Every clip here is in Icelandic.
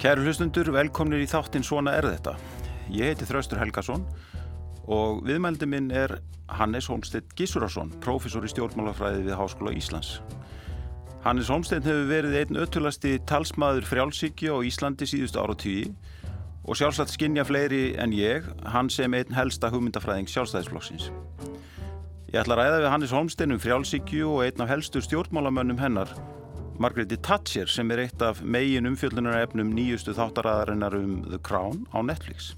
Kæru hlustundur, velkomnir í þáttinn Svona er þetta. Ég heiti Þraustur Helgason og viðmældi minn er Hannes Holmstedt Gísurarsson, profesor í stjórnmálafræði við Háskóla Íslands. Hannes Holmstedt hefur verið einn öttulasti talsmaður frjálsíkja á Íslandi síðustu ára tíu og sjálfsagt skinja fleiri en ég, hann sem einn helsta hugmyndafræðing sjálfstæðisflokksins. Ég ætla að ræða við Hannes Holmstedt um frjálsíkju og einn af helstu stjórnmálamönnum hennar Margretti Thatcher sem er eitt af megin umfjöldunarefnum nýjustu þáttaraðarinnar um The Crown á Netflix.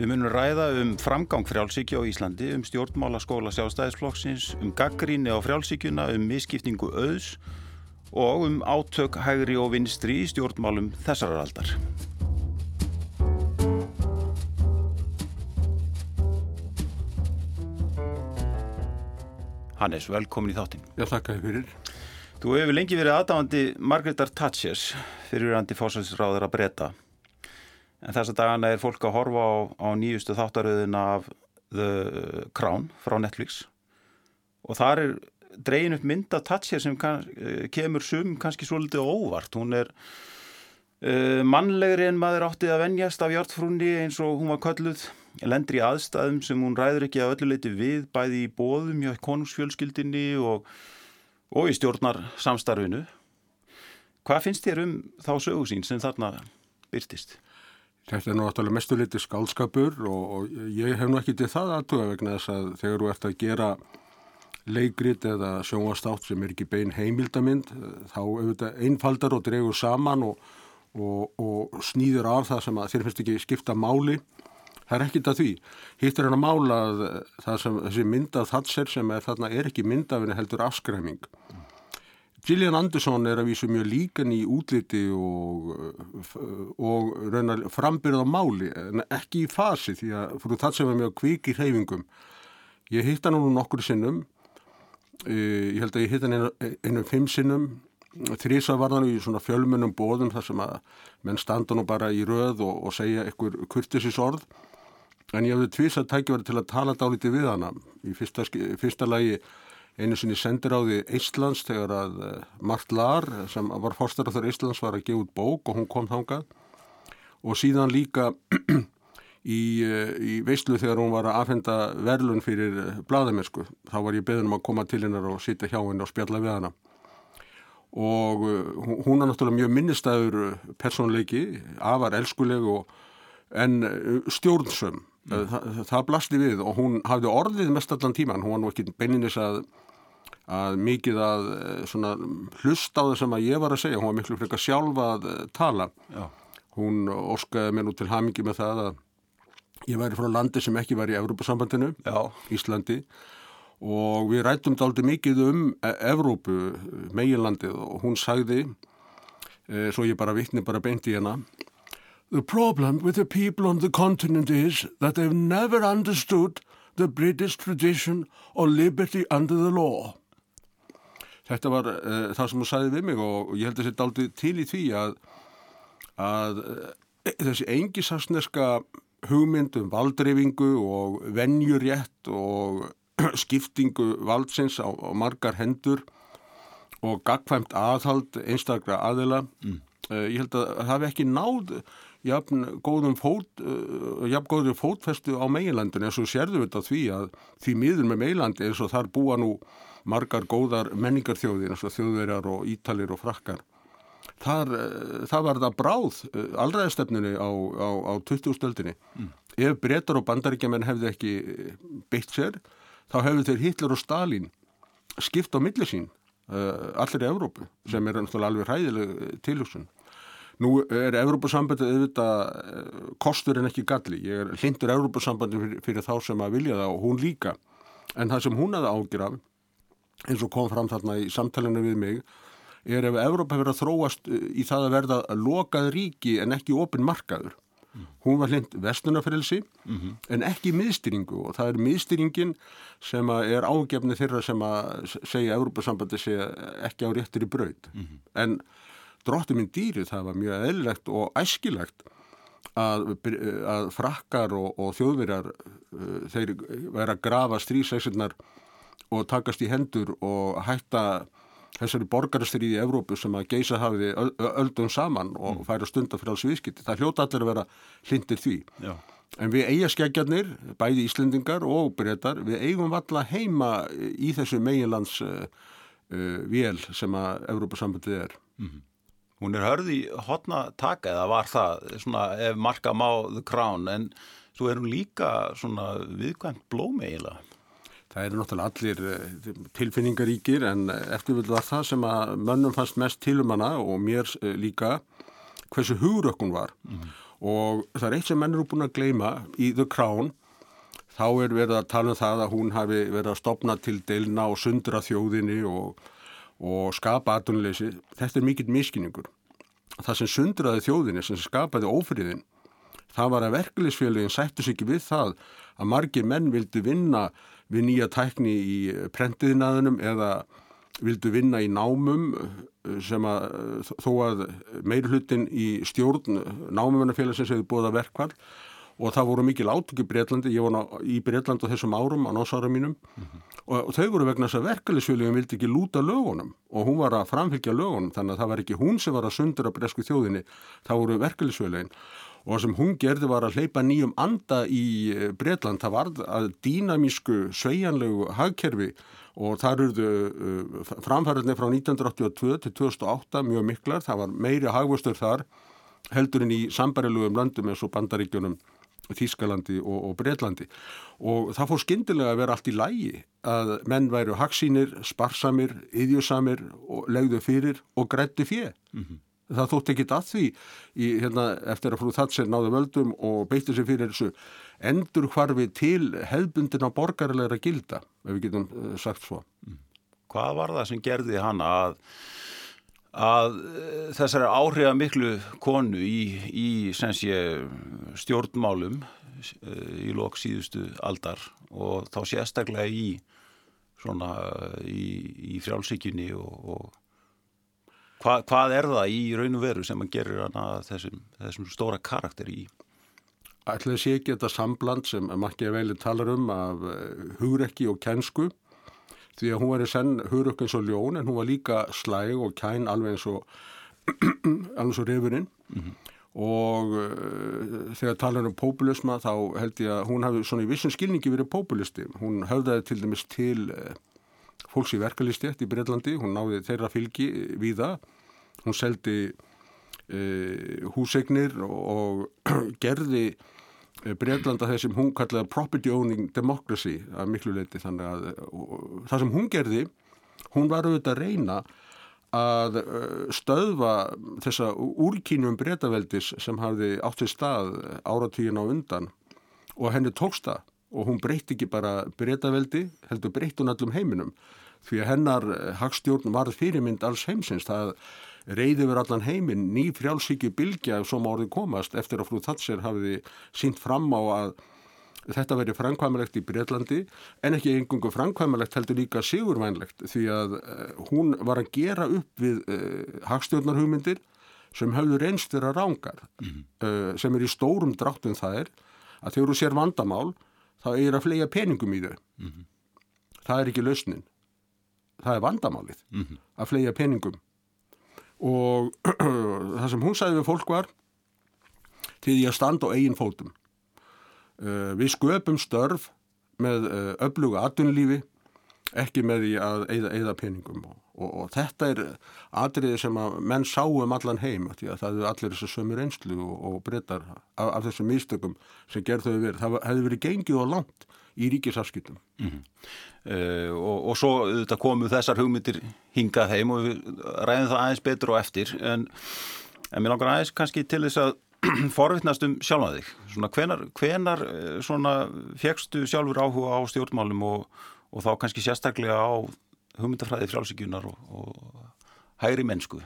Við munum ræða um framgang frjálsíkja á Íslandi, um stjórnmálaskóla sjálfstæðisflokksins, um gaggríni á frjálsíkjuna, um misskiptingu auðs og um átök hægri og vinstri í stjórnmálum þessararaldar. Hannes, velkomin í þáttin. Já, þakka fyrir. Þú hefur lengi verið aðdáðandi Margreðar Thatchers fyrir randi fórsæðisráður að breyta. En þess að dagana er fólk að horfa á, á nýjustu þáttaröðuna af The Crown frá Netflix og þar er dreyin upp mynd af Thatcher sem kann, kemur sum kannski svolítið óvart. Hún er uh, mannlegri en maður áttið að venjast af hjartfrúni eins og hún var kölluð lendur í aðstæðum sem hún ræður ekki að öllu leiti við bæði í bóðum hjá konungsfjölskyldinni og og í stjórnar samstarfinu. Hvað finnst þér um þá sögusín sem þarna byrtist? Þetta er náttúrulega mesturleiti skálskapur og, og ég hef nú ekki til það aðtuga vegna þess að þegar þú ert að gera leikrit eða sjónastátt sem er ekki bein heimildamind þá auðvitað einfaldar og dregur saman og, og, og snýður af það sem þér finnst ekki skipta máli. Það er ekkit að því. Hitt er hann að mála að sem, þessi myndað Thatcher sem er þarna er ekki myndafinni heldur afskræming. Gillian Anderson er að vísu mjög líkan í útliti og, og raunar frambyrða máli en ekki í fasi því að frú Thatcher var mjög kvik í hreyfingum. Ég hitt hann nú nokkur sinnum, ég held að ég hitt hann einu fimm sinnum, þrísa var hann í svona fjölmunum bóðum þar sem að menn standa nú bara í röð og, og segja einhver kurtisis orð en ég hafði tvís að tækja verið til að tala dálítið við hana. Í fyrsta, fyrsta lagi einu sinni sendir á því Íslands þegar að Mart Lahr sem var fórstaraþur Íslands var að gefa út bók og hún kom þangað og síðan líka í, í veislu þegar hún var að afhenda verlun fyrir bladamersku. Þá var ég beðin um að koma til hennar og sitja hjá henni og spjalla við hana. Og hún er náttúrulega mjög minnistæður personleiki, afar elskuleg og en stjórnsum Mm. Það, það blasti við og hún hafði orðið mest allan tíman, hún var nú ekki beininis að, að mikið að svona, hlusta á það sem að ég var að segja, hún var miklu frekar sjálfa að tala. Já. Hún orskaði mér nú til hamingi með það að ég væri frá landi sem ekki var í Evrópusambandinu, Já. Íslandi og við rættum daldi mikið um Evrópu, meginlandið og hún sagði, e, svo ég bara vittni bara beint í hennar The problem with the people on the continent is that they've never understood the British tradition or liberty under the law. Þetta var uh, það sem hún sagði við mig og ég held að þetta aldrei til í því að, að uh, þessi engisastneska hugmyndum valdreifingu og venjurétt og skiptingu valdsins á, á margar hendur og gagkvæmt aðhald einstaklega aðila mm. uh, ég held að það hef ekki náð jafn góðum fót, uh, jafn góður fótfestu á meilandinu eins og sérðu þetta því að því miður með meilandi eins og þar búa nú margar góðar menningarþjóðir eins og þjóðverjar og ítalir og frakkar. Þar, uh, það var það bráð uh, allraðstefninu á, á, á 20-stöldinni. Mm. Ef breytar og bandaríkjaman hefði ekki beitt sér, þá hefðu þeir Hitler og Stalin skipt á millisín uh, allir í Evrópu sem er alveg ræðileg tilhugsun. Nú er Evrópussambandið auðvitað eh, kostur en ekki galli. Ég er hlindur Evrópussambandið fyrir, fyrir þá sem að vilja það og hún líka. En það sem hún aða ágjur af, eins og kom fram þarna í samtalenu við mig, er ef Evrópa verið að þróast eh, í það að verða lokað ríki en ekki opin markaður. Mm. Hún var hlind vestunafrelsi mm -hmm. en ekki miðstýringu og það er miðstýringin sem er ágefni þeirra sem að segja Evrópussambandið sé ekki á réttir í braud. Mm -hmm. En dróttu minn dýri það var mjög eðlilegt og æskilegt að, að frakkar og, og þjóðverjar uh, þeir vera að grafa strísæsunar og takast í hendur og hætta þessari borgarastrið í Evrópu sem að geisa hafiði öldum saman og mm. færa stundar fyrir alls viðskipti. Það hljóta allir að vera hlindir því. Já. En við eigaskækjarnir, bæði Íslendingar og breytar, við eigum valla heima í þessu meginlands uh, uh, vél sem að Evrópasambandið er. Mm -hmm. Hún er hörði hotna taka eða var það svona ef marka má the crown en svo er hún líka svona viðkvæmt blómi eiginlega. Það eru náttúrulega allir uh, tilfinningaríkir en eftirvill var það sem að mönnum fannst mest tilum hana og mér uh, líka hversu hugurökkun var. Mm og það er eitt sem menn eru búin að gleima í The Crown þá er verið að tala um það að hún hafi verið að stopna til deilna og sundra þjóðinni og, og skapa aðtunleysi. Þetta er mikill miskinningur. Það sem sundraði þjóðinni, sem skapaði ófriðin, það var að verkefliðsfélagin sættu sig ekki við það að margir menn vildu vinna við nýja tækni í prentiðinaðunum eða vildu vinna í námum sem að þó að meirhlutin í stjórn námumennafélagsins hefur búið að verkvall og það voru mikil átöku í Breitlandi, ég var í Breitlandi á þessum árum, á nására mínum. Mm -hmm. og, og þau voru vegna þess að verkefliðsfélagin vildi ekki lúta lögunum. Og hún var að framfylgja lögunum þannig að það var ekki hún sem var að sundra bresku þjóðinni, það voru verkefliðsfélagin og sem hún gerði var að hleypa nýjum anda í Breitland, það var að dýnamísku sveigjanlegu hagkerfi. Og þar eruðu uh, framfæriðinni frá 1982 til 2008 mjög miklar, það var meiri hagvöstur þar heldurinn í sambarilugum landum eins og bandaríkjunum Þískalandi og, og Breitlandi og það fór skindilega að vera allt í lægi að menn væru hagsínir, sparsamir, yðjusamir og legðu fyrir og grætti fjö. Mm -hmm það þótt ekki að því í, hérna, eftir að frú Thatser náðu völdum og beitti sér fyrir þessu endur hvarfi til hefbundin á borgarleira gilda, ef við getum uh, sagt svo. Mm. Hvað var það sem gerði hana að, að uh, þessari áhrifa miklu konu í, í sé, stjórnmálum uh, í lok síðustu aldar og þá sérstaklega í, svona, í, í frjálsíkinni og, og Hva, hvað er það í raun og veru sem að gerir þessum, þessum stóra karakter í? Ætlaði sé ekki þetta sambland sem Machiavelli talar um af eh, hugrekki og kænsku því að hún var í senn hugrekki eins og ljón en hún var líka slæg og kæn alveg eins og alveg eins og reyfurinn mm -hmm. og uh, þegar talar um populisma þá held ég að hún hafi svona í vissin skilningi verið populisti. Hún höfðaði til dæmis til uh, fólks í verkefliðstétt í Breitlandi, hún náði þeirra fylgi við það, hún seldi e, húsegnir og, og gerði Breitlanda þeir sem hún kallaði property owning democracy að miklu leiti þannig að og, það sem hún gerði, hún var auðvitað að reyna að e, stöðva þessa úrkínum breytaveldis sem hafði átt til stað áratvíin á undan og henni tóksta og hún breytti ekki bara breytaveldi, heldur breytti hún allum heiminum því að hennar eh, hagstjórn var fyrirmynd alls heimsins. Það reyði verið allan heiminn ný frjálsíki bilgja sem árið komast eftir að frú Thatser hafiði sínt fram á að þetta verið framkvæmulegt í Breitlandi en ekki einhverjum framkvæmulegt heldur líka sigurvænlegt því að uh, hún var að gera upp við uh, hagstjórnarhugmyndir sem hafður reynst þeirra rángar mm -hmm. uh, sem er í stórum dráttum það er að þegar þú sér vandamál þá er að flega peningum í þau. Mm -hmm. Það er ekki lausnin það er vandamálið mm -hmm. að flega peningum og það sem hún sagði við fólk var til því að standa á eigin fótum. Uh, við sköpum störf með uh, öfluga atunlífi ekki með því að eigða, peningum. Og, og, og þetta er atriði sem að menn sáum allan heim að það er allir þessar sömur einslu og, og breytar af, af þessum místökum sem gerðu þau verið, það hefði verið gengið og langt í ríkisafskiptum. Mm -hmm. uh, og, og svo þetta komu þessar hugmyndir hingað heim og við ræðum það aðeins betur og eftir. En, en mér langar aðeins kannski til þess að forvittnast um sjálfa þig. Svona hvenar, hvenar eh, svona fegstu sjálfur áhuga á stjórnmálum og, og þá kannski sérstaklega á hugmyndafræði frjálsíkjunar og, og hægri mennsku?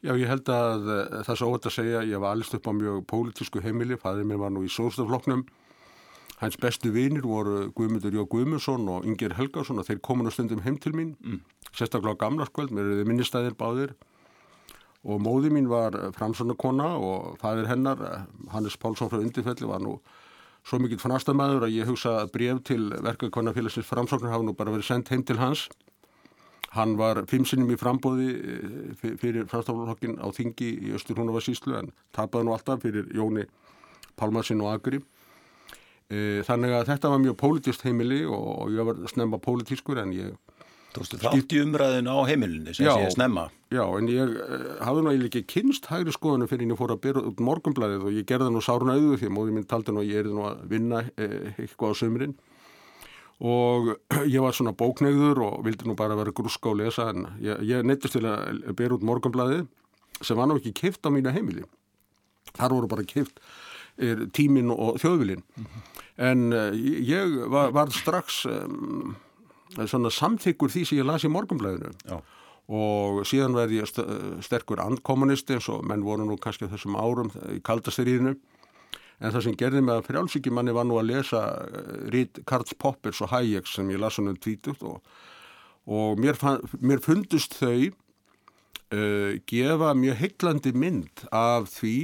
Já, ég held að eh, það er svo óvært að segja ég var allist upp á mjög pólitísku heimili. Fæðið mér var nú í sóstafloknum Hans bestu vinir voru Guðmundur Jó Guðmundsson og Inger Helgarsson og þeir kominu stundum heim til mín, mm. sérstaklega á gamlarskvöld, mér er þið minnistæðir báðir og móði mín var framsvonarkona og fæðir hennar, Hannes Pálsson frá Undirfelli var nú svo mikill fannastamæður að ég hugsa bref til verkefnarfélagsins framsvonarhafn og bara verið sendt heim til hans Hann var fimm sinnum í frambóði eh, fyrir framstofnarhokkin á Þingi í Östur Húnavarsíslu en tapaði nú alltaf fyrir Jóni Pálmarsinn og Agri. Eh, þannig að þetta var mjög pólitist heimili og ég var snemma pólitískur en ég... Veist, þátt í umræðin á heimilinu sem sé snemma. Já, en ég eh, hafði eiginlega ekki kynst hægri skoðinu fyrir en ég fór að byrja út morgunblæðið og ég gerði nú sárun auðu því að móði mín taldi nú að ég erði nú að vinna eitthvað á sömurinn og ég var svona bóknegður og vildi nú bara vera grúska og lesa en ég, ég neittist til að bera út morgunblæði sem var ná ekki kift á mína heimili. Þar voru bara kift er, tímin og þjóðvilin mm -hmm. en uh, ég var, var strax um, svona samþykkur því sem ég las í morgunblæðinu Já. og síðan verði ég sterkur andkommunisti eins og menn voru nú kannski þessum árum í kaldastyríðinu en það sem gerði mig að frjálsíkimanni var nú að lesa eh, rít Karls Poppers og Hayeks sem ég lasa um tvítut og, og mér, fann, mér fundust þau uh, gefa mjög heiklandi mynd af því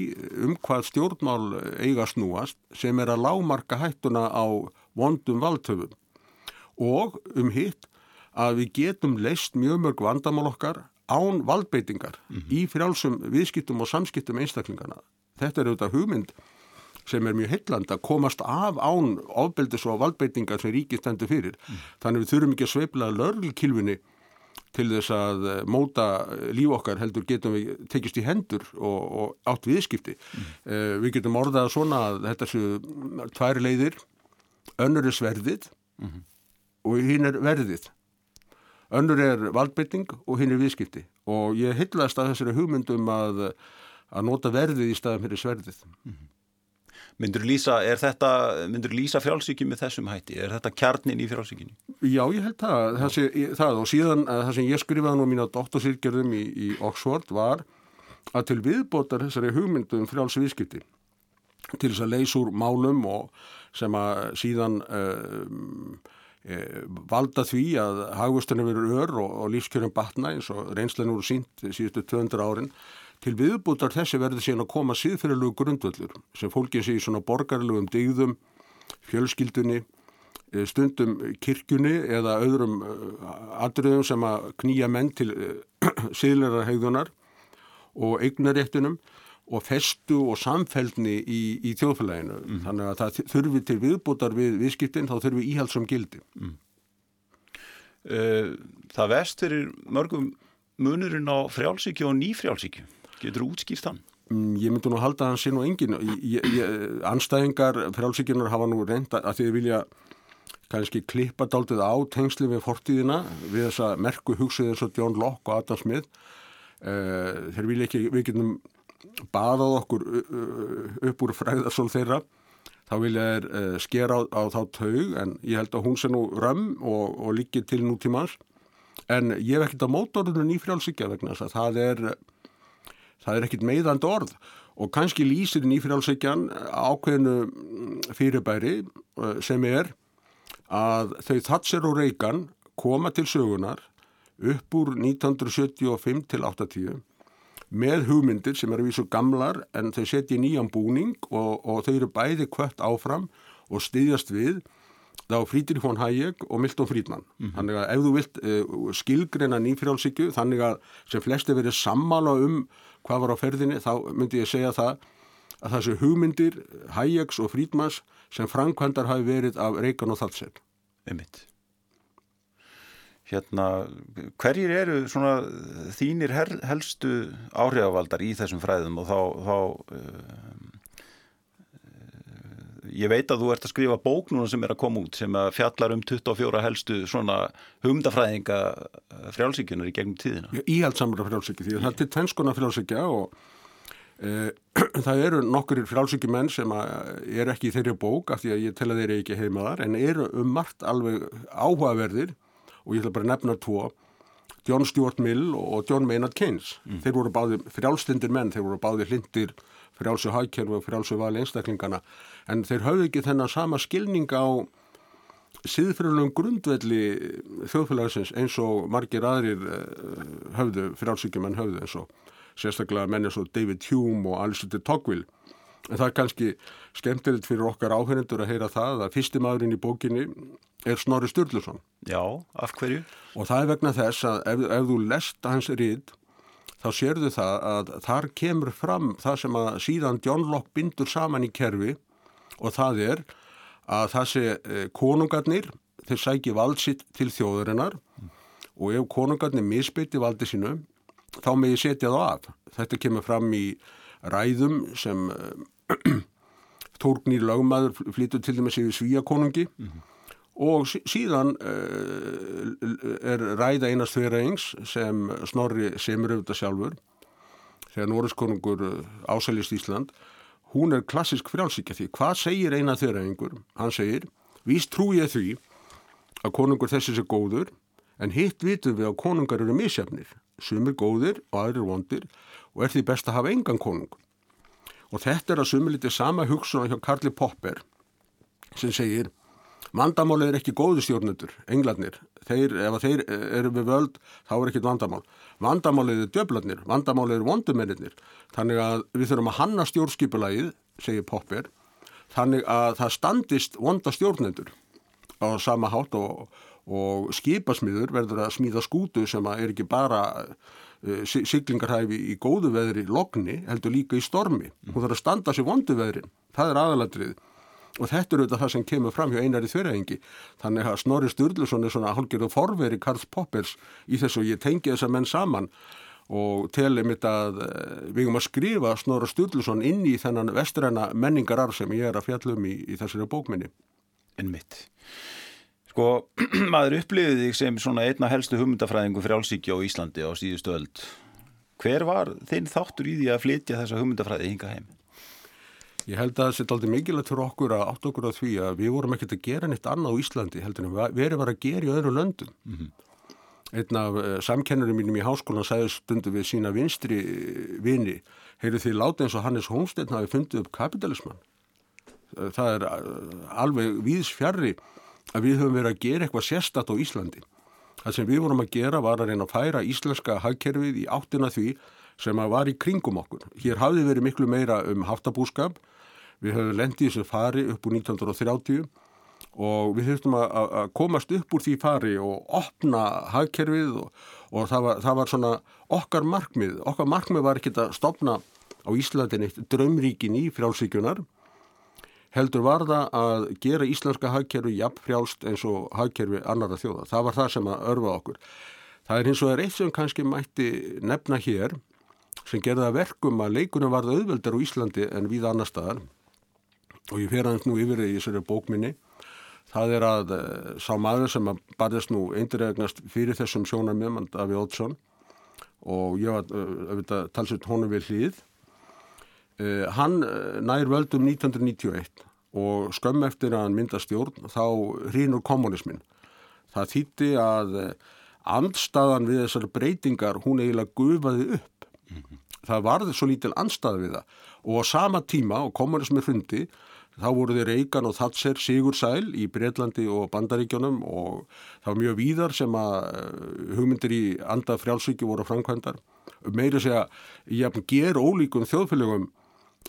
um hvað stjórnmál eiga snúast sem er að lámarka hættuna á vondum valdhöfum og um hitt að við getum leist mjög mörg vandamál okkar án valdbeitingar mm -hmm. í frjálsum viðskiptum og samskiptum einstaklingarna. Þetta er auðvitað hugmynd sem er mjög heilland að komast af án ofbeldis og valdbeitingar sem ríkið stendur fyrir. Mm. Þannig við þurfum ekki að sveifla lörglkilfunni til þess að eh, móta líf okkar heldur getum við tekist í hendur og, og átt viðskipti. Mm. Uh, við getum orðað svona að þetta séu tvær leiðir, önnur er sverðið mm -hmm. og hinn er verðið. Önnur er valdbeiting og hinn er viðskipti og ég hyllast að þessari hugmyndum að, að nota verðið í staðan fyrir sverðið. -hmm. Myndur lýsa, lýsa frjálsíkjum með þessum hætti? Er þetta kjarnin í frjálsíkjunni? Já, ég held það, það, sé, það og síðan eh, það sem ég skrifaði nú mína doktorsýrgerðum í, í Oxford var að til viðbótar þessari hugmyndum frjálsvískipti til þess að leysa úr málum og sem að síðan um, e, valda því að hagvustunni verður ör og, og lífskjörnum batna eins og reynslega nú sínt síðustu 200 árin Til viðbútar þessi verður síðan að koma síðferðilegu grundvöldur sem fólkið sé í svona borgarlegum digðum, fjölskyldunni, eh, stundum kirkjunni eða öðrum eh, atriðum sem að knýja menn til eh, síðleira hegðunar og eignaréttunum og festu og samfældni í, í þjóðfélaginu. Mm. Þannig að það þurfi til viðbútar við viðskiptin, þá þurfi íhalsum gildi. Mm. Það vest fyrir mörgum munurinn á frjálsíkju og nýfrjálsíkju. Getur þú útskýrt hann? Mm, ég myndi nú halda að hann sé nú engin. Anstæðingar frálsíkjunar hafa nú reynda að þið vilja kannski klippa daldið á tengsli við fortíðina við þessa merku hugsuð eins og John Locke og Adam Smith. Uh, þeir vilja ekki, við getum baðað okkur upp úr fræðarsól þeirra þá vilja þeir uh, skera á, á þá taug en ég held að hún sé nú römm og, og líki til nútímans en ég hef ekkert á mótorunum í frálsíkja vegna þess að það er það er ekkit meðand orð og kannski lýsir nýfrjálsækjan ákveðinu mm, fyrirbæri eh, sem er að þau Thatcher og Reagan koma til sögunar upp úr 1975 til 80 með hugmyndir sem eru vísu gamlar en þau setja nýjan búning og, og þau eru bæði kvött áfram og styðjast við þá Frídrik von Hayek og Milton Friedman mm -hmm. þannig að ef þú vilt uh, skilgreina nýfrjálsíkju þannig að sem flesti verið sammála um hvað var á ferðinni þá myndi ég segja það að þessu hugmyndir Hayeks og Friedmans sem framkvæmdar hafi verið af Reykján og Thatcher. Emmitt Hérna, hverjir eru svona þínir helstu áhrifavaldar í þessum fræðum og þá, þá uh, ég veit að þú ert að skrifa bók núna sem er að koma út sem að fjallar um 24 helstu svona humdafræðinga eh, frjálsíkjunar í gegnum tíðina. Íhaldsamra frjálsíkju því að það er tvennskona frjálsíkja og e, það eru nokkur frjálsíkjumenn sem er ekki í þeirri bók af því að ég tel að þeir eru ekki heimaðar en eru um margt alveg áhugaverðir og ég ætla bara að nefna tvo John Stuart Mill og John Maynard Keynes. Mm. Þeir voru báði frjálslindir menn, þeir voru báði hlindir frjálsu hagkerfi og frjálsu vali einstaklingana en þeir hafðu ekki þennan sama skilning á síðfyrirlegum grundvelli þjóðfélagsins eins og margir aðrir höfðu, eh, frjálsíkjumenn höfðu eins og sérstaklega menn eins og David Hume og Alistair Tocqueville en það er kannski skemmtilegt fyrir okkar áhengjendur að heyra það að fyrstimæðurinn í bókinni er Snorri Sturluson. Já, af hverju? Og það er vegna þess að ef, ef þú lest hans rýð þá sérðu það að þar kemur fram það sem að síðan John Locke bindur saman í kerfi og það er að sé eh, konungarnir þeir sæki valdsitt til þjóðurinnar mm. og ef konungarnir misbytti valdi sínu þá með ég setja það af. Þetta kemur fram í ræðum sem uh, Tórgnir lögmaður flyttur til dæmis yfir Svíakonungi mm -hmm. Og síðan uh, er ræða einast fyrir eins sem Snorri auðvitað sjálfur þegar Norðskonungur uh, ásælist Ísland. Hún er klassisk frjálsíkja því. Hvað segir eina þeirra einhver? Hann segir, víst trú ég því að konungur þessi sé góður en hitt vitum við að konungar eru misjafnir. Sumir góðir og aðrir vondir og er því best að hafa engan konung. Og þetta er að sumiliti sama hugsun hjá Karli Popper sem segir vandamálið er ekki góðu stjórnendur, englarnir. Þeir, ef þeir eru við völd þá er ekkit vandamál, vandamálið er djöflarnir, vandamálið er vondumennir þannig að við þurfum að hanna stjórnskipulægið segir Popper þannig að það standist vonda stjórnendur á sama hátt og, og skipasmiður verður að smíða skútu sem er ekki bara uh, siglingarhæfi í góðu veðri logni, heldur líka í stormi. Hún þarf að standa sér vondu veðrin. Það er aðaladrið og þetta er auðvitað það sem kemur fram hjá einari þverjaengi þannig að Snorri Sturluson er svona hálfgerðu forveri Karls Poppers í þessu og ég tengi þessa menn saman og telið mitt að uh, við erum að skrifa Snorri Sturluson inn í þennan vestræna menningararf sem ég er að fjallum í, í þessari bókminni En mitt Sko, maður upplifið þig sem svona einna helstu hugmyndafræðingu frjálsíkja á Íslandi á síðustu öld. Hver var þinn þáttur í því að flytja þessa hugmyndafræði hinga heim? Ég held að það setja aldrei mikilvægt fyrir okkur að átt okkur á því að við vorum ekkert að gera neitt annað á Íslandi heldur en við erum að gera í öðru löndum. Mm -hmm. Einn af uh, samkennurum mínum í háskólan sagði stundu við sína vinstri vini, heyrðu því láta eins og Hannes Holmstein hafi fundið upp kapitalisman. Það er uh, alveg víðs fjarrri að við höfum verið að gera eitthvað sérstatt á Íslandi. Það sem við vorum að gera var að reyna að færa íslenska hagkerfið í áttina því sem að var í kringum okkur. Hér hafði verið miklu meira um haftabúskap, við höfum lendið þessu fari upp úr 1930 og við höfum að komast upp úr því fari og opna hagkerfið og, og það, var, það var svona okkar markmið. Okkar markmið var ekki að stopna á Íslandin eitt draumríkin í frjálsíkjunar heldur var það að gera íslenska hagkerfi jafn frjálst eins og hagkerfi annara þjóða. Það var það sem að örfa okkur. Það er eins og það er eitt sem kannski mætti nefna hér sem gerða verkum að leikunum varða auðveldar á Íslandi en við annar staðar og ég fer aðeins nú yfir í þessari bókminni. Það er að uh, sá maður sem að barðast nú eindiregnast fyrir þessum sjónarmjöfum, Daví Ótsson og ég var uh, talsett honum við hlýð Uh, hann nær völdum 1991 og skömm eftir að hann mynda stjórn þá hrínur kommunismin. Það þýtti að eh, andstaðan við þessar breytingar hún eiginlega gufaði upp. Mm -hmm. Það varði svo lítil andstað við það og á sama tíma og kommunismin hrundi þá voru þeir Reykján og Thatcher Sigursæl í Breitlandi og Bandaríkjónum og það var mjög víðar sem að eh, hugmyndir í andað frjálsvíki voru framkvæmdar. Meiri segja, ég ger ólíkum þjóðfélögum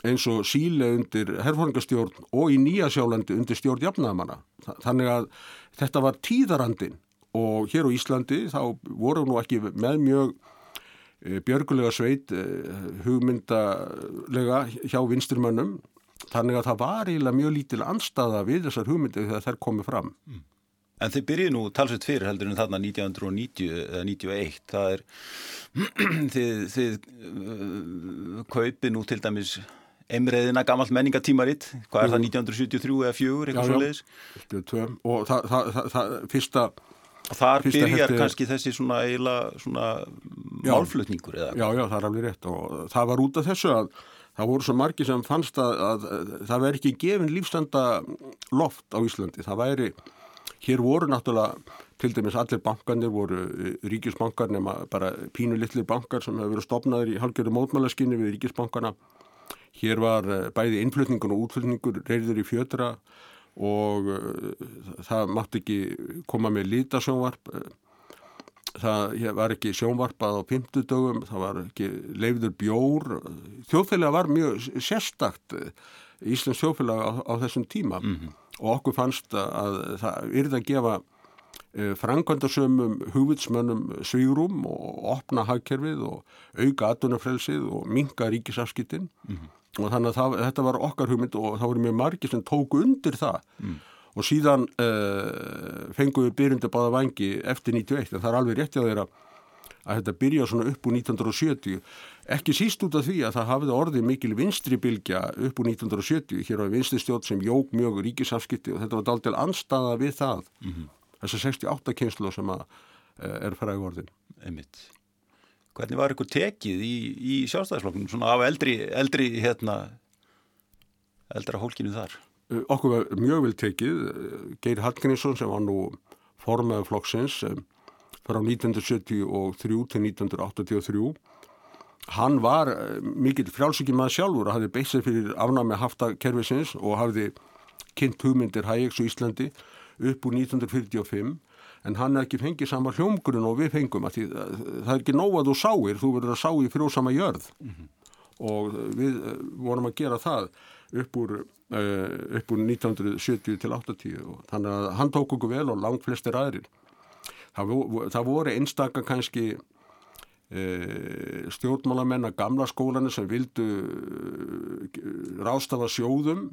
eins og síle undir herrfóringastjórn og í Nýja sjálandi undir stjórn jafnaðamanna. Þannig að þetta var tíðarandin og hér á Íslandi þá voru nú ekki með mjög e, björgulega sveit e, hugmyndalega hjá vinsturmönnum þannig að það var eiginlega mjög lítil anstaða við þessar hugmyndi þegar þær komið fram. Mm. En þið byrjuð nú talsveit fyrir heldur en þarna 1990 eða 91, það er þið, þið uh, kaupið nú til dæmis Emreðina, gammalt menningatímaritt, hvað er það, 1973 eða 4, eitthvað svo leiðis? Og það, það, það, fyrsta... Þar byrjar hefti... kannski þessi svona eiginlega svona já, málflutningur eða? Já, já, það er alveg rétt og það var út af þessu að það voru svo margi sem fannst að, að það væri ekki gefin lífstanda loft á Íslandi, það væri, hér voru náttúrulega, til dæmis allir bankanir voru ríkisbankar nema bara pínu litli bankar sem hefur verið stopnaður í halgjörðu mótmálaskinni við ríkisbankana Hér var eh, bæði innflutningun og útflutningur reyður í fjötra og uh, það mátti ekki koma með lítasjónvarp. Það var ekki sjónvarpað á pimtudögum, það var ekki leiður bjór. Þjóðfélag var mjög sérstakt Íslands sjófélag á, á þessum tíma mm -hmm. og okkur fannst að það yrði að gefa e, frangvandasömmum hugvitsmönnum svírum og opna hagkerfið og auka aðdunafrelsið og minga ríkisafskittin mm -hmm. og þannig að það, þetta var okkar hugmynd og það voru mjög margir sem tóku undir það mm. Og síðan e, fengum við byrjandi báða vangi eftir 91 en það er alveg rétti á þeirra að þetta byrja svona upp úr 1970 ekki síst út af því að það hafði orðið mikil vinstri bylgja upp úr 1970 hér á vinstri stjórn sem jóg mjög ríkisafskipti og þetta var dál til anstaða við það mm -hmm. þessar 68 kynslu sem að, eh, er fræg orðin Einmitt. Hvernig var ykkur tekið í, í sjálfstæðisflokknum svona af eldri, eldri hérna eldra hólkinu þar? Eh, okkur var mjög vel tekið eh, Geir Hallgrímsson sem var nú formaður flokksins sem frá 1973 til 1983 hann var eh, mikill frjálsökjum að sjálfur og hafði beitt sér fyrir afnámi haftakerfisins og hafði kynnt hugmyndir Hayeks og Íslandi upp úr 1945 en hann er ekki fengið sama hljómgrunn og við fengum því, eh, það er ekki nóg að þú sáir þú verður að sá í frjósama jörð. Mm -hmm. Og við eh, vorum að gera það upp úr, uh, upp úr 1970 til 80 og þannig að hann tók okkur vel og langt flestir aðrir. Það, það voru einstakar kannski e, stjórnmálamenn að gamla skólanir sem vildu rástafa sjóðum.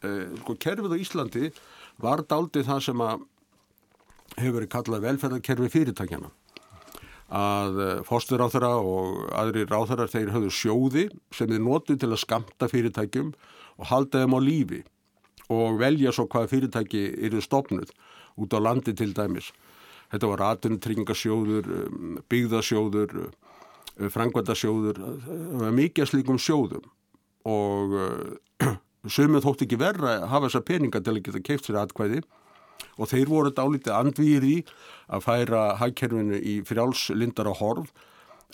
Sko, kerfið á Íslandi var daldið það sem að hefur verið kallað velferðarkerfi fyrirtækjana að e, fórstur ráþara og aðri ráþara þeir höfðu sjóði sem þið nótu til að skamta fyrirtækjum og halda þeim á lífi og velja svo hvaða fyrirtæki eru stopnud út á landi til dæmis. Þetta var ratuntryggingasjóður, um, byggðasjóður, uh, frangvandasjóður, það var mikið slíkum sjóðum og uh, sömur þótt ekki verra að hafa þessa peninga til að geta keift sér atkvæði og þeir voru dálítið andvíðir í að færa hagkerfinu í frjálslindara horf.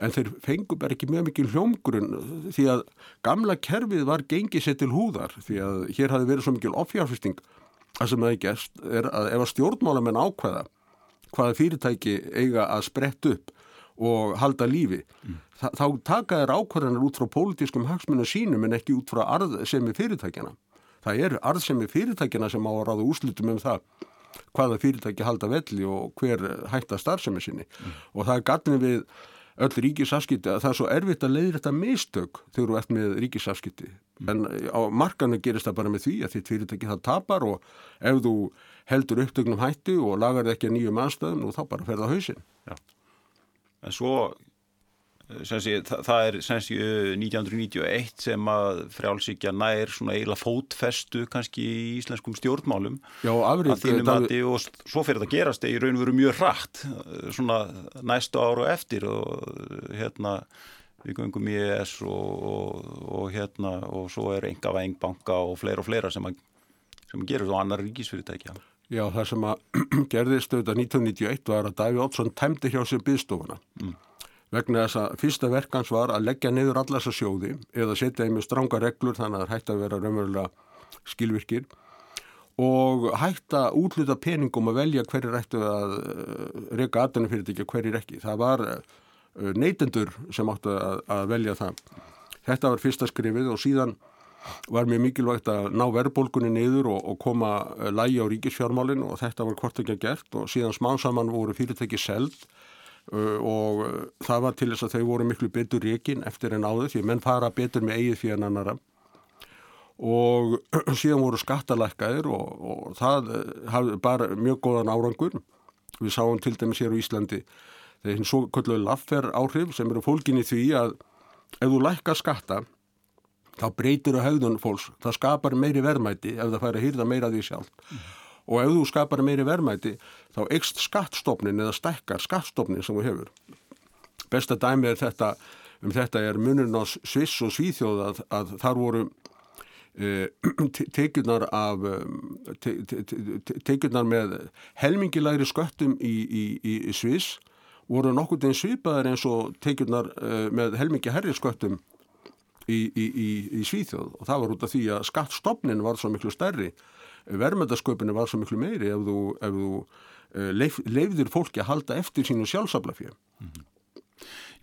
En þeir fengu bara ekki mjög mikið hljómgrunn því að gamla kerfið var gengið sér til húðar því að hér hafi verið svo mikil offjárfesting. Að sem það ekki er að ef að stjórnmálamenn ákveða hvaða fyrirtæki eiga að sprett upp og halda lífi mm. Þá taka þær ákvarðanar út frá pólitískum hagsmunum sínum en ekki út frá arðsemi fyrirtækjana það er arðsemi fyrirtækjana sem á að ráða úslutum um það hvaða fyrirtæki halda velli og hver hætta starfsemi sinni mm. og það er gatnið við öll ríkisafskipti að það er svo erfitt að leiðra þetta mistök þegar þú ert með ríkisafskipti mm. en á markanu gerist það bara með því að þitt fyrirtæki það tapar og ef þú heldur upptögnum hættu og lagar ekki að nýjum aðstöðum og þá bara ferða hausin Já. En svo Sé, það, það er senst 1991 sem að frjálsíkja nær svona eiginlega fótfestu kannski í íslenskum stjórnmálum. Já, afrið, að þínum að það... og svo fyrir það gerast í raun veru mjög rætt svona næstu ára og eftir og hérna við gungum í ES og, og, og hérna og svo er enga vengbanka og fleira og fleira sem að, sem gera svo annar ríkisfyrirtækja. Já, það sem að gerðist auðvitað 1991 var að Daví Ótsson tæmdi hjá sér byggstofuna mm vegna þess að fyrsta verkans var að leggja niður allar þessa sjóði eða setja þeim með stranga reglur þannig að það hætti að vera raunverulega skilvirkir og hætti að útluta peningum að velja hverjir ættu að eh, reyka aðdana fyrir þetta ekki og hverjir ekki. Það var eh, neytendur sem áttu að, að velja það. Þetta var fyrsta skrifið og síðan var mjög mikilvægt að ná verðbólkunni niður og, og koma eh, lægi á ríkisfjármálinn og þetta var hvort ekki að gert og síðan smánsamann voru fyrirtæki seld og uh, það var til þess að þau voru miklu betur reygin eftir en áður því menn fara betur með eigið fyrir annara og síðan voru skattalækkaðir og, og það uh, hafði bara mjög góðan árangur. Við sáum til dæmis hér á Íslandi þegar hinn svo kölluði laffer áhrif sem eru fólkin í því að ef þú lækkar skatta þá breytir þú haugðun fólks, það skapar meiri verðmæti ef það fær að hýrða meira því sjálf og ef þú skapar meiri verðmæti þá ekst skattstofnin eða stekkar skattstofnin sem þú hefur. Besta dæmi er þetta, um þetta er munurinn á Sviss og Svíþjóð að, að þar voru e, tekjurnar af te, te, te, tekjurnar með helmingilæri sköttum í, í, í Sviss voru nokkur den svipaðar eins og tekjurnar e, með helmingi herri sköttum í, í Svíþjóð og það var út af því að skattstofnin var svo miklu stærri verðmættasköpunni var svo miklu meiri ef þú, ef þú uh, leif, leifðir fólki að halda eftir sínu sjálfsaflafjö. Mm -hmm.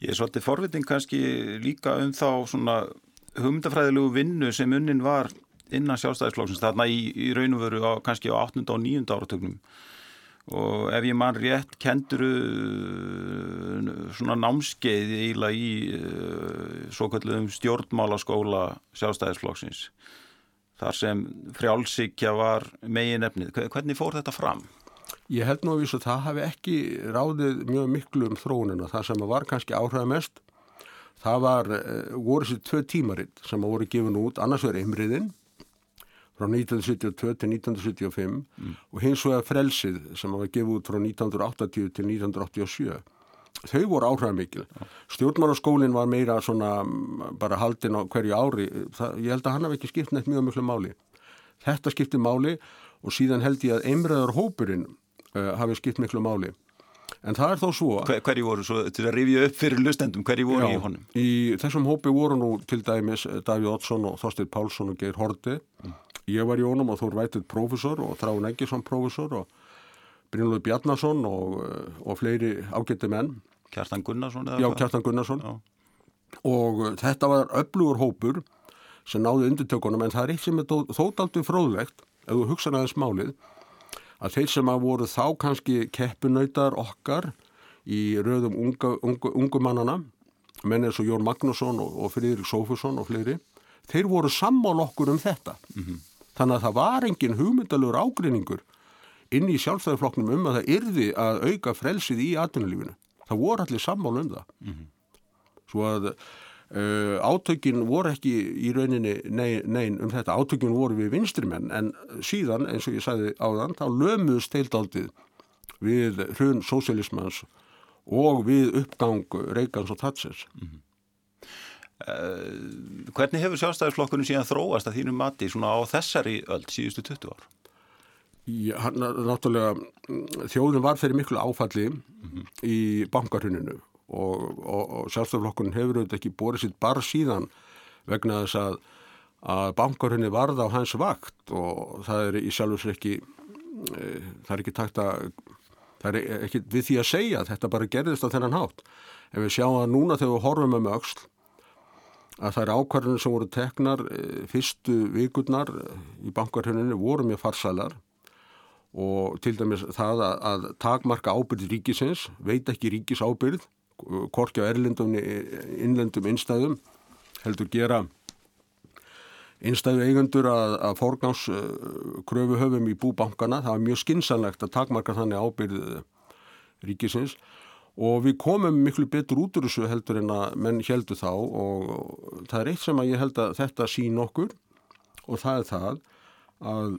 Ég er svolítið forvitin kannski líka um þá svona hugmyndafræðilegu vinnu sem unnin var innan sjálfstæðisflóksins þarna í, í raun og veru á, kannski á 8. og 9. áratögnum og ef ég mann rétt kenduru svona námskeið eiginlega í uh, svo kallum stjórnmálaskóla sjálfstæðisflóksins þar sem frjálsíkja var megin efnið. Hvernig fór þetta fram? Ég held nú að vísu að það hafi ekki ráðið mjög miklu um þróunina. Það sem var kannski áhrifamest, það var, eh, voru þessi tvö tímaritt sem voru gefin út, annars verið Imriðinn frá 1972 til 1975 mm. og hins vegar Frelsið sem var gefið út frá 1980 til 1987. Þau voru áhrifamikil. Ja. Stjórnmálaskólinn var meira svona bara haldinn á hverju ári. Það, ég held að hann hafi ekki skipt neitt mjög miklu máli. Þetta skipti máli og síðan held ég að einbreðar hópurinn uh, hafi skipt miklu máli. En það er þó svo... Hver, hverju voru, svo, til að rifja upp fyrir lustendum, hverju voru já, í honum? Í þessum hópi voru nú til dæmis Davíð Oddsson og Þorstir Pálsson og Geir Horti. Mm. Ég var í honum og Þór Vætið profesor og Þráin Eggesson profesor og Brynlúð Bjarnason og, eh, og fleiri ágætti menn. Kjartan Gunnarsson? Já, Kjartan Gunnarsson. Já. Og þetta var öflugur hópur sem náði undirtökunum en það er eitt sem er þóttaldi fróðlegt ef þú hugsaði aðeins málið að þeir sem að voru þá kannski keppinautar okkar í röðum unga, unga, ungumannana menn eins og Jón Magnússon og, og Friðrik Sófusson og fleiri þeir voru sammál okkur um þetta mm -hmm. þannig að það var engin hugmyndalur ágreiningur inn í sjálfstæðiflokknum um að það yrði að auka frelsið í atvinnulífinu það voru allir sammál um það mm -hmm. svo að Uh, átökin voru ekki í rauninni nein, nein um þetta, átökin voru við vinstrimenn en síðan eins og ég sagði áðan þá lömuðst heildaldið við hrun sósialismans og við uppgang Reykjans og Tatsins mm -hmm. uh, Hvernig hefur sjálfstæðisflokkunum síðan þróast að þínu mati svona á þessari öll síðustu 20 ár? Hann, náttúrulega þjóðin var fyrir miklu áfalli mm -hmm. í bankarhuninu og, og, og sjálfstaflokkurinn hefur auðvitað ekki borðið sitt bar síðan vegna þess að, að bankarhunni varða á hans vakt og það er í sjálfs ekki e, það er ekki takt að það er ekki við því að segja þetta bara gerðist á þennan hátt ef við sjáum að núna þegar við horfum um auksl að það er ákvarðinu sem voru teknar e, fyrstu vikurnar í bankarhunni voru mjög farsælar og til dæmis það að, að takmarka ábyrð ríkisins, veit ekki ríkis ábyrð korki á erlendum innlendum innstæðum heldur gera innstæðu eigundur að, að forgámskröfu höfum í búbankana það var mjög skinsanlegt að takmarka þannig ábyrð ríkisins. Og við komum miklu betur út úr þessu heldur en að menn heldur þá. Og það er eitt sem að ég held að þetta sín okkur. Og það er það að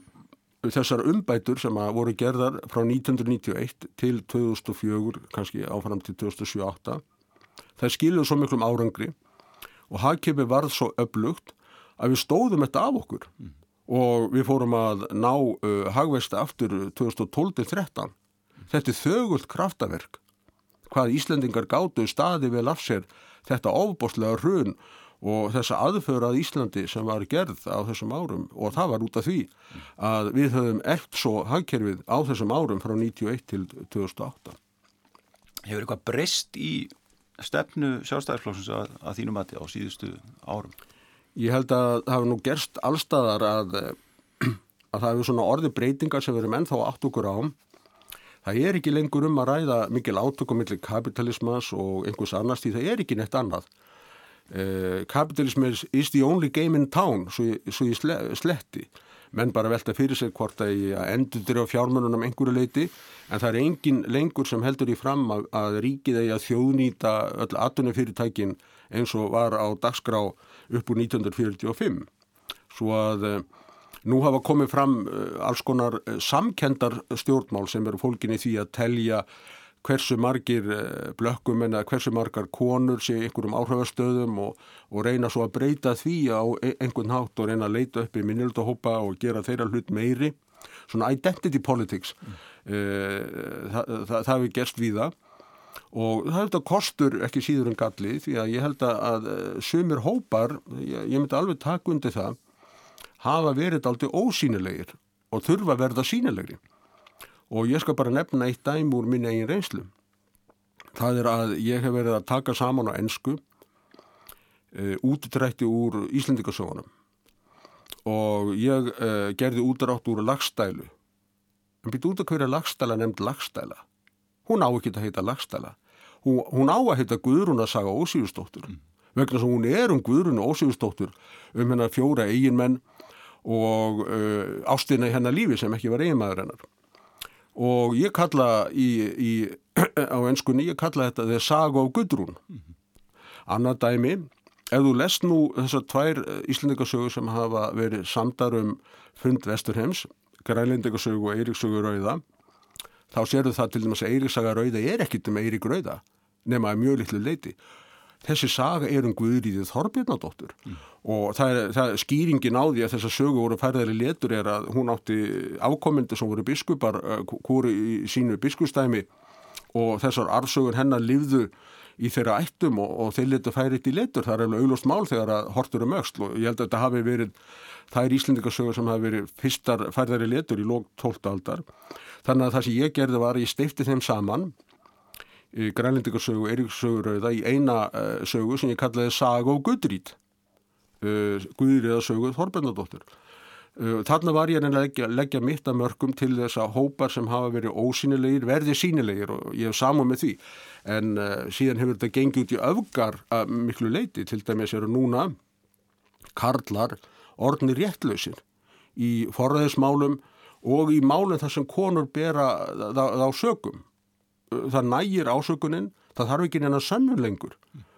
þessar umbætur sem að voru gerðar frá 1991 til 2004, kannski áfram til 2007-2008, það skiljuð svo miklum árangri og hagkefi varð svo öflugt að við stóðum þetta af okkur mm. og við fórum að ná uh, hagvesti aftur 2012-13. Mm. Þetta er þögult kraftaverk. Hvað Íslendingar gáttu staði vel af sér þetta ofboslega hrun og þessa aðföra að Íslandi sem var gerð á þessum árum og það var út af því að við höfum eft svo hagkerfið á þessum árum frá 91 til 2008. Hefur eitthvað breyst í stefnu sjálfstæðarflóksins að, að þínum aðti á síðustu árum? Ég held að það hefur nú gerst allstaðar að, að það hefur svona orði breytingar sem við erum ennþá átt okkur á. Það er ekki lengur um að ræða mikil átökum millir kapitalismas og einhvers annars því það er ekki neitt annað. Uh, capitalism is the only game in town svo svo ég sle, sletti. Menn bara velta fyrir sig hvort að ég endur þér á fjármönunum einhverju leiti en það er engin lengur sem heldur í fram að, að ríkið eigi að þjóðnýta öll atunumfyrirtækin eins og var á dagskrá upp úr 1945 svo að uh, nú hafa komið fram uh, alls konar samkendar stjórnmál sem eru fólkinni því að telja hversu margir eh, blökkum en að hversu margar konur sé einhverjum áhrifastöðum og, og reyna svo að breyta því á e, einhvern hátt og reyna að leita upp í minnildahópa og gera þeirra hlut meiri. Svona identity politics, mm. það, það, það hefur gerst við það og það held að kostur ekki síður en galli því að ég held að sumir hópar, ég, ég myndi alveg taka undir það, hafa verið aldrei ósýnilegir og þurfa að verða sínilegri og ég skal bara nefna eitt dæm úr minni eigin reynslu. Það er að ég hef verið að taka saman á ennsku e, útdrætti úr Íslendikasögunum og ég uh, gerði útrátt úr lagstælu. En býtt út af hverja lagstæla nefnd lagstæla. Hún á ekki að heita lagstæla. Hún, hún á að heita Guðrún að saga Ósífustóttur. Mm. Vegna sem hún er um Guðrún og Ósífustóttur um hennar fjóra eiginmenn og uh, ástina í hennar lífi sem ekki var eiginmaður hennar. Og ég kalla í, í, á ennskunni, ég kalla þetta The Saga of Guðrún. Mm -hmm. Annað dæmi Ef þú lest nú þessar tvær eh, Íslandingasögur sem hafa verið samdar um fund Vesturheims, Grænlindingasögu og Eiríksögu Rauða, þá séru það til dæmis að Eiríksaga Rauða er ekkit um Eirík Rauða, nema mjög litlu leiti. Þessi saga er um Guðrýðið Þorbjörnadóttur mm. og það er, það er skýringin á því að þessar sögu voru færðari letur er að hún átti ákomendu sem voru biskupar, hvori eh, í sínu biskustæmi og þessar arfsögur hennar livðu í þeirra ættum og, og þeir letu færið í letur. Það er alveg auglust mál þegar að hortur um auksl og ég held að þetta hafi verið, það er Íslendingasögur sem hafi verið fyrstar færðari letur í lók 12. aldar. Þannig að það sem ég gerði var að ég steifti þeim saman í grænlendingasögu, Eiríkssögurauða í eina uh, sögu sem ég kallaði Saga og Gudrít uh, Guðriða sögu Þorbjörnadóttur uh, þarna var ég að leggja, leggja mitt að mörgum til þess að hópar sem hafa verið ósýnilegir verði sínilegir og ég hef saman með því. En síðan hefur þetta gengið út í öfgar að miklu leiti, til dæmis eru núna karlar orðni réttlausir í forðaðismálum og í málinn þar sem konur bera þá sögum. Það nægir ásökunin, það þarf ekki neina sannun lengur.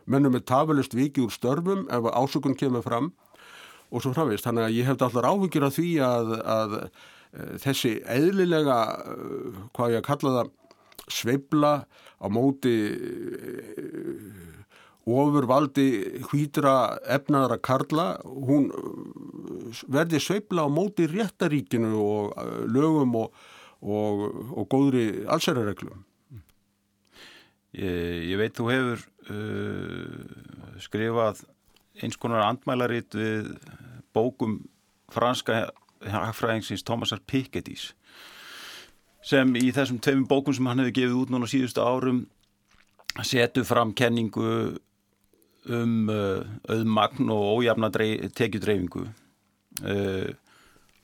Mennum er tafalist vikið úr störfum ef ásökun kemur fram og svo framvist. Þannig að ég hef allar áhugir af því að, að, að þessi eðlilega, hvað ég að kalla það, sveibla á móti eh, ofurvaldi hvítra efnaðara karla, hún verði sveibla á móti réttaríkinu og lögum og, og, og góðri allsærareglum. Ég, ég veit þú hefur uh, skrifað eins konar andmælarit við bókum franska hagfræðingsins Thomasar Piketty's sem í þessum tveimum bókum sem hann hefði gefið út núna síðustu árum setu fram kenningu um uh, auðmagn og ójafna tekjudreyfingu uh,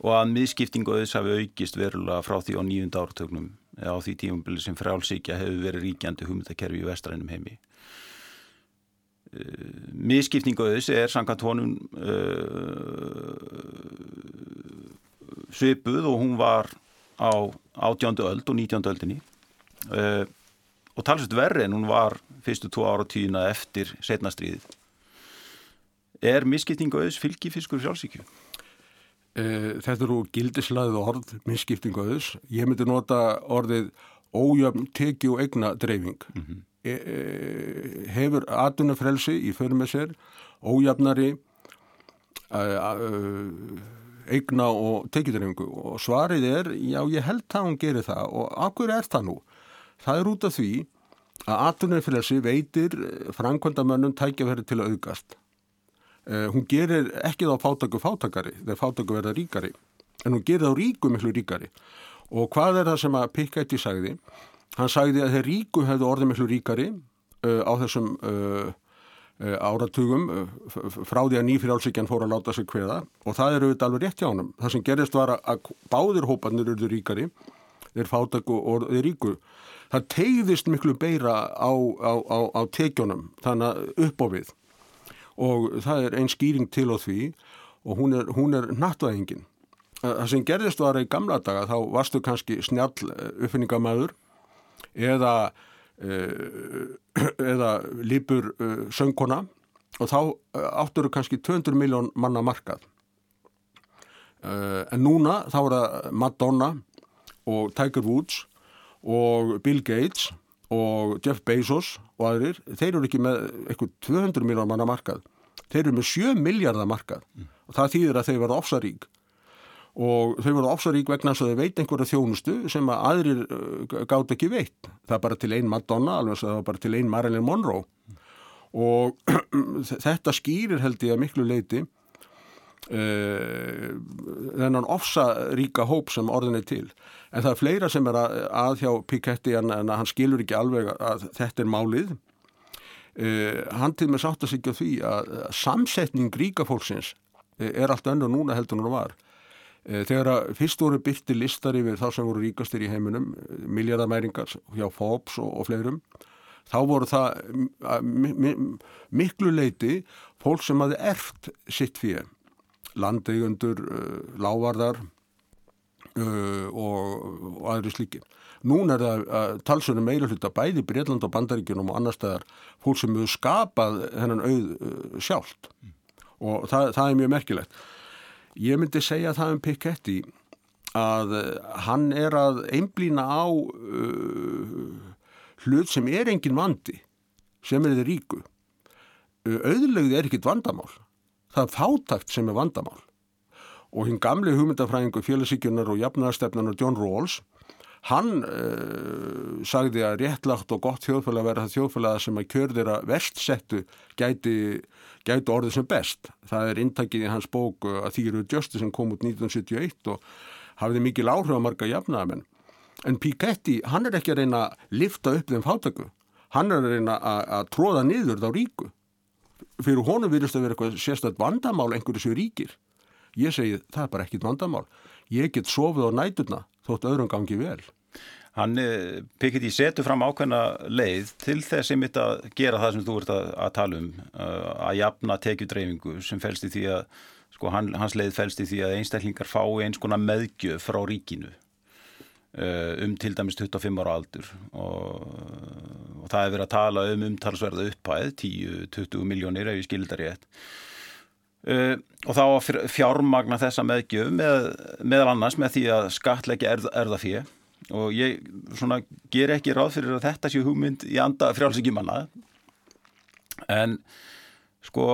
og að miðskiptingu auðs hafi aukist verulega frá því á nýjunda ártögnum á því tífumbili sem frálsíkja hefur verið ríkjandi hugmyndakerfi í vestrænum heimi. Uh, miðskiptingu auðs er sangat honum uh, svipuð og hún var á átjándu öld og nítjándu öldinni uh, og talsveit verri en hún var fyrstu tvo ára tíuna eftir setnastriðið. Er misskiptingu auðs fylgifiskur sjálfsíkju? Uh, þetta eru gildislaðið orð, misskiptingu auðs. Ég myndi nota orðið ójöfn teki og egna dreifing. Mm -hmm. e e hefur atunafrelsi í fyrir með sér ójöfnari að eigna og tekjutrengu og svarið er, já ég held það hún gerir það og akkur er það nú? Það er út af því að atvinnufélagsi veitir framkvæmdamönnum tækjaferði til að auðgast. Uh, hún gerir ekki þá fátaku fátakari, þegar fátaku verða ríkari, en hún gerir þá ríku miklu ríkari. Og hvað er það sem að Piketty sagði? Hann sagði að þeir ríku hefðu orðið miklu ríkari uh, á þessum Eh, áratugum eh, frá því að nýfrjálsíkjan fór að láta sig hveða og það eru auðvitað alveg rétt hjá hann. Það sem gerist var að báðir hópanir eruður ríkari, þeir fátaku og þeir ríku. Það tegðist miklu beira á, á, á, á tekjónum, þannig upp á við og það er einn skýring til á því og hún er, er nattvæðingin. Það sem gerðist var í gamla daga þá varstu kannski snjall eh, uppfinningamæður eða Eh, eða lípur eh, söngkona og þá áttur kannski 200 miljón manna markað en núna þá er það Madonna og Tiger Woods og Bill Gates og Jeff Bezos og aðrir, þeir eru ekki með eitthvað 200 miljón manna markað þeir eru með 7 miljardar markað mm. og það þýðir að þeir verða ofsarík og þau voru ofsarík vegna þess að þau veit einhverja þjónustu sem að aðrir uh, gátt ekki veit. Það er bara til einn Madonna, alveg að það var bara til einn Marilyn Monroe og þetta skýrir held ég að miklu leiti uh, þennan ofsaríka hóp sem orðin er til. En það er fleira sem er að, að hjá Piketty en, en hann skilur ekki alveg að þetta er málið. Uh, hann til með sátt að sigja því að samsetning ríka fólksins er allt önnur núna heldur hún var. Þegar að fyrst voru byrti listar yfir þá sem voru ríkastir í heiminum, miljardamæringar hjá Forbes og, og fleirum, þá voru það miklu leiti fólk sem hafi erft sitt fyrir landeigundur, uh, lávarðar uh, og, aðri slíki. Nún er það uh, talsunum meira hluta bæði Breitland og Bandaríkjunum og annar staðar fólk sem hefur skapað hennan auð sjálft mm. og það, það er mjög merkilegt. Ég myndi segja það um Piketty að hann er að einblýna á uh, hlut sem er engin vandi sem er þið ríku. Auðlegði er ekkit vandamál það er fátakt sem er vandamál. Og hinn gamli hugmyndafræðingu félagsíkjunar og jafnarstefnanar John Rawls hann uh, sagði að réttlagt og gott þjóðfélag verða það þjóðfélag sem að kjörðira vestsettu gæti, gæti orðið sem best. Það er intakið í hans bók að Þýru Justice sem kom út 1971 og hafiði mikil áhrif að marga jafnamenn en Piketty hann er ekki að reyna að lifta upp þeim fátaku hann er að reyna að tróða niður þá ríku fyrir honum virðist að vera eitthvað sérstætt vandamál einhverju sér ríkir. Ég segi það er bara ekkit vandamál. Ég get sofið á nætuna þótt öðrum gangi vel. Hann eh, Piketty setur fram ákveðna leið til þess að mitt að gera það sem þú ert að, að tala um eh, að jafna tekjudreyfingu sem fælst í því að sko, hans leið fælst í því að einstaklingar fái eins konar meðgjöf frá ríkinu um til dæmis 25 ára aldur. Og, og það hefur verið að tala um umtalsverða upphæð 10-20 miljónir ef ég skilir það rétt. Uh, og þá fjármagna þessa meðgjöf með, meðal annars með því að skatleggja erð, erðafíu og ég svona ger ekki ráð fyrir að þetta sé hugmynd í anda frjálsíkjumanna en sko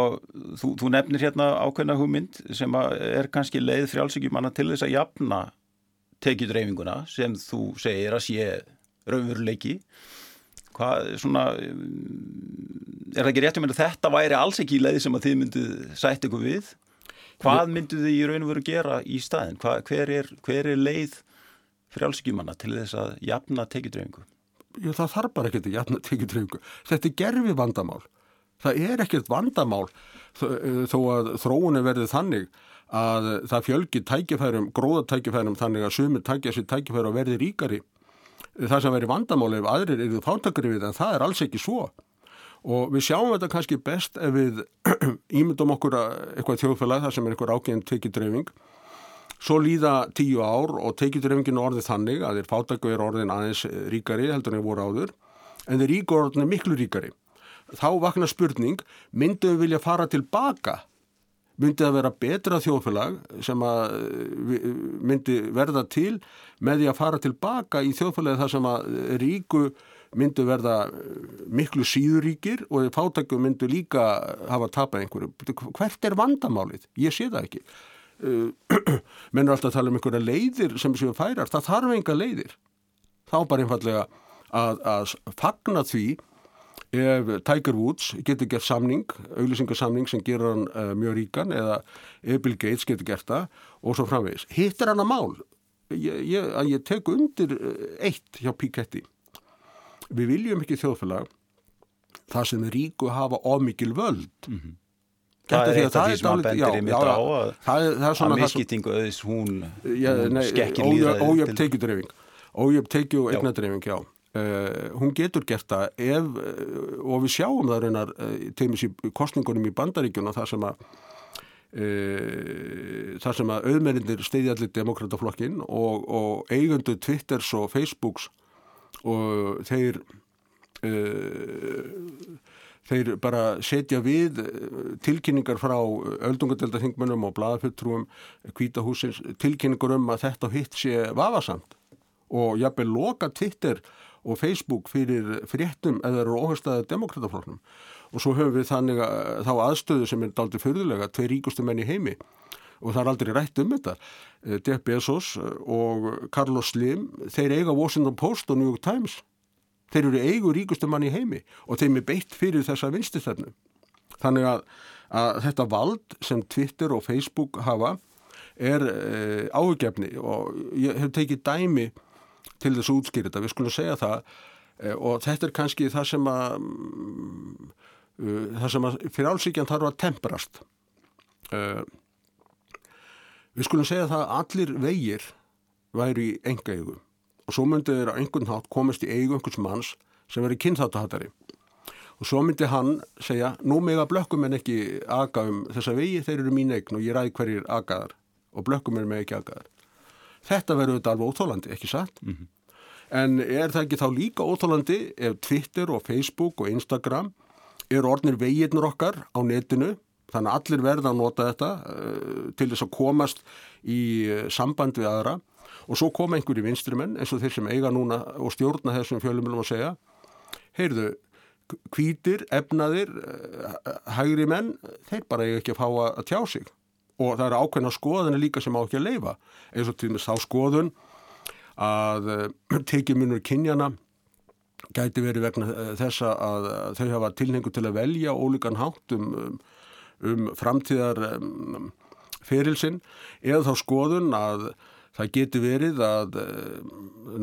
þú, þú nefnir hérna ákveðna hugmynd sem er kannski leið frjálsíkjumanna til þess að jafna tekjudreifinguna sem þú segir að sé raunveruleiki. Hvað svona er það ekki rétt um að þetta væri alls ekki í leið sem að þið mynduð sætt ykkur við? Hvað mynduð þið í raun og veru gera í staðin hvað, hver, er, hver er leið frjálfsíkjumanna til þess að jafna tekjudreifingu? Já það þarf bara ekki að jafna tekjudreifingu. Þetta er gerfi vandamál það er ekkert vandamál þó að þróunni verði þannig að það fjölgi tækifærum, gróðatækifærum þannig að sumir tækja sér tækifæru að verði ríkari. Það sem veri vandamáli ef aðrir eru fátakari við en það er alls ekki svo. Og við sjáum þetta kannski best ef við ímyndum okkur eitthvað þjóðfélag þar sem er eitthvað ákveðin tekjudreifing. Svo líða tíu ár og tekjudreifingin orðið þannig að þeir fátakau er orðin aðeins ríkari heldur en þeir voru áður en þeir ríkur orðin er miklu ríkari. Þá vakna spurning, myndum við vilja fara tilbaka myndi að vera betra þjóðfélag sem að eh, myndi verða til með því að fara tilbaka í þjóðfélagi þar sem að ríku myndi verða eh, miklu síðuríkir og fátæku myndi líka hafa tapað einhverju. Hvert er vandamálið? Ég sé það ekki. Eh, menn er alltaf að tala um einhverja leiðir sem séu færar. Það þarf enga leiðir. Þá bara einfallega að, að fagna því ef Tiger Woods getur gert samning, auglýsingarsamning sem gerur hann uh, mjög ríkan eða ef Bill Gates getur gert það og svo framvegis. Hittir hann að mál? Ég, ég, ég tek undir eh, eitt hjá Piketty. Við viljum ekki þjóðfélag það sem ríku hafa ofmikil völd. Mm -hmm. Það er eitt af því sem hann bendir í mitt á að, að misskýtingu auðvís hún, hún skekkir líðræði. Ójöfn tekjudreifing. Ójöfn tekju og eignadreifing, já. Uh, hún getur gert það ef, uh, og við sjáum það reynar uh, til og með kostningunum í bandaríkjuna þar sem að þar sem að auðmerindir steyði allir demokrataflokkin og, og eigundu Twitters og Facebooks og þeir þeir bara setja við tilkynningar frá öldungadeldaþingmunum og bladafjöldtrúum kvítahúsins tilkynningar um að þetta hitt sé vafasamt og jafnveg loka Twitter og Facebook fyrir fréttum eða eru óhagstaðið demokratafloknum og svo höfum við þannig að þá aðstöðu sem er aldrei förðulega, tvei ríkustu menn í heimi. Og það er aldrei rætt um þetta. Eh, Jeff Bezos og Carlos Slim, þeir eiga Washington Post og New York Times. Þeir eru eigu ríkustu mann í heimi og þeim er beitt fyrir þessa vinstistefnu. Þannig að, að þetta vald sem Twitter og Facebook hafa er e, eh, áhugjefni og ég hef tekið dæmi til þess að útskýra þetta, við skulum segja það eh, og þetta er kannski það sem að mm, uh, það sem að fyrir álsíkjan þarf að temperast uh, Við skulum segja það að allir vegir væri í enga eigum og svo myndi þeir að einhvern hátt komast í eigu einhvers manns sem veri kynþáttahattari. Og svo myndi hann segja nú mig að blökkum en ekki aga um þessa vegi, þeir eru mín eign og ég ræði hverjir agaðar og blökkum er mig ekki agaðar. Þetta verður þetta alveg óþólandi, ekki satt? Mm -hmm. En er það ekki þá líka óþólandi ef Twitter og Facebook og Instagram eru orðnir veginnur okkar á netinu þannig að allir verða að nota þetta uh, til þess að komast í uh, samband við aðra og svo koma einhverju vinstrimenn eins og þeir sem eiga núna og stjórna þessum fjölumilum að segja heyrðu, kvítir, efnaðir uh, hægri menn þeir bara eiga ekki að fá að tjá sig og það eru ákveðna skoðanir líka sem á ekki að leifa eins og til þess að skoðun að tekjumunur kynjana gæti verið vegna þessa að þau hafa tilhengu til að velja ólíkan hátt um, um um framtíðar um, ferilsinn eða þá skoðun að það geti verið að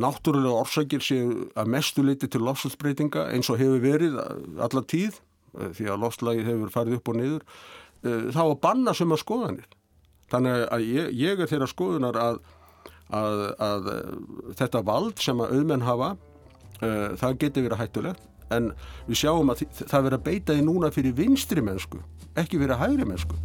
náttúrulega orsakir séu að mestu leiti til lofslagsbreytinga eins og hefur verið alla tíð eh, því að lofslagi hefur farið upp og niður þá að banna sem að skoðanir. Þannig að ég, ég er þeirra skoðunar að, að, að þetta vald sem að auðmenn hafa uh, það geti verið hættulegt. En við sjáum að það verið að beita því núna fyrir vinstri mennsku ekki verið hægri mennsku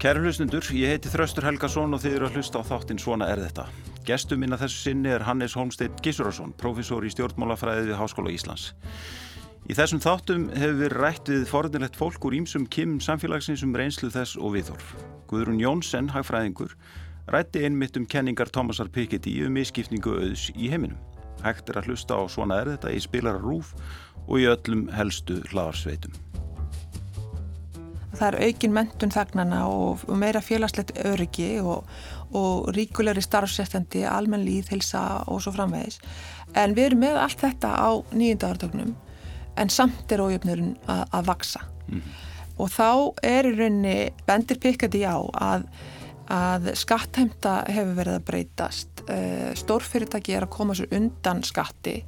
Kæru hlustundur, ég heiti Þraustur Helgason og þið eru að hlusta á þáttinn Svona er þetta. Gestur minna þessu sinni er Hannes Holmstedt Gísurarsson, profesor í stjórnmálafræði við Háskóla Íslands. Í þessum þáttum hefur við rætt við forðinlegt fólk úr ímsum kim samfélagsins um reynslu þess og viðhorf. Guðrún Jónsson, hagfræðingur, rætti einmitt um kenningar Thomasar Piketty um miskipningu auðs í heiminum. Hægt er að hlusta á Svona er þetta í spilara rúf og í öllum helstu hlaðarsveitum það er aukin mentun þagnana og, meira félagslegt öryggi og, og ríkulegri starfsrættandi, almenn líð, hilsa og svo framvegis. En við erum með allt þetta á nýjöndaðartögnum en samt er ójöfnurinn að, að vaksa. Mm. Og þá er í rauninni bendir pikkandi á að, að skattheimta hefur verið að breytast, eh, stórfyrirtæki er að koma sér undan skatti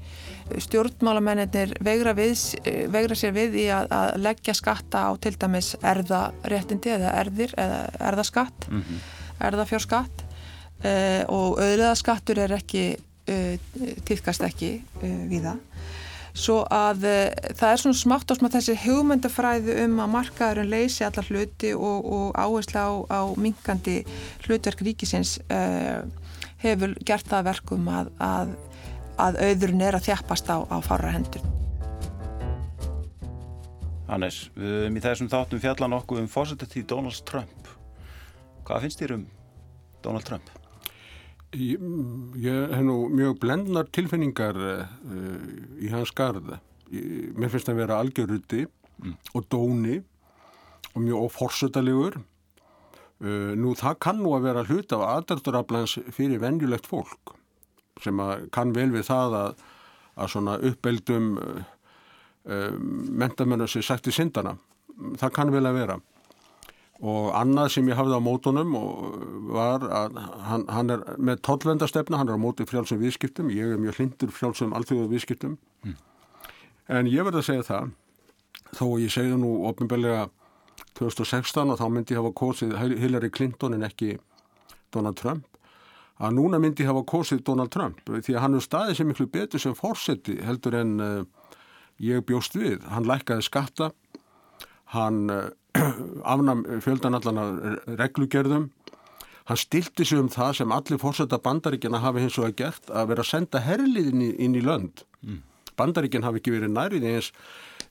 stjórnmálamennir vegra, vegra sér við í að, að leggja skatta á til dæmis erðaréttindi eða erðir eða erðaskatt mm -hmm. erðafjárskatt uh, og auðleðaskattur er ekki uh, týðkast ekki uh, við það svo að það er svona smátt á smá þessi hugmyndafræðu um að markaðurinn leysi allar hluti og, og áherslu á, á minkandi hlutverk ríkisins hefur gert það verkum að, að að auðurinn er að þjafpast á, á fára hendur. Hannes, við höfum í þessum þáttum fjalla nokkuð um fósitatíð Donald Trump. Hvað finnst þér um Donald Trump? Ég, ég hef nú mjög blendnar tilfinningar uh, í hans garð. Ég, mér finnst það að vera algjörruti mm. og dóni og mjög oforsutalegur. Uh, nú það kann nú að vera hlut af aðdærduraflans fyrir venjulegt fólk sem kann vel við það að, að svona uppeldum um, mentamennur sem sagt í syndana. Það kann vel að vera. Og annað sem ég hafði á mótunum var að hann, hann er með tollvendastefna, hann er á móti frjálsum viðskiptum, ég er mjög hlindur frjálsum allþjóðu viðskiptum. Mm. En ég verði að segja það, þó ég segði nú ofinbeglega 2016 og þá myndi ég hafa kosið Hillary Clinton en ekki Donald Trump að núna myndi hafa kosið Donald Trump því að hann er staðið sem miklu betur sem fórseti heldur en uh, ég bjóst við. Hann lækkaði skatta, hann uh, afnam fjöldan allan reglugerðum, hann stilti sig um það sem allir fórseta bandaríkjana hafi hins og að gert að vera að senda herliðin inn í lönd. Mm. Bandaríkjan hafi ekki verið nærið eins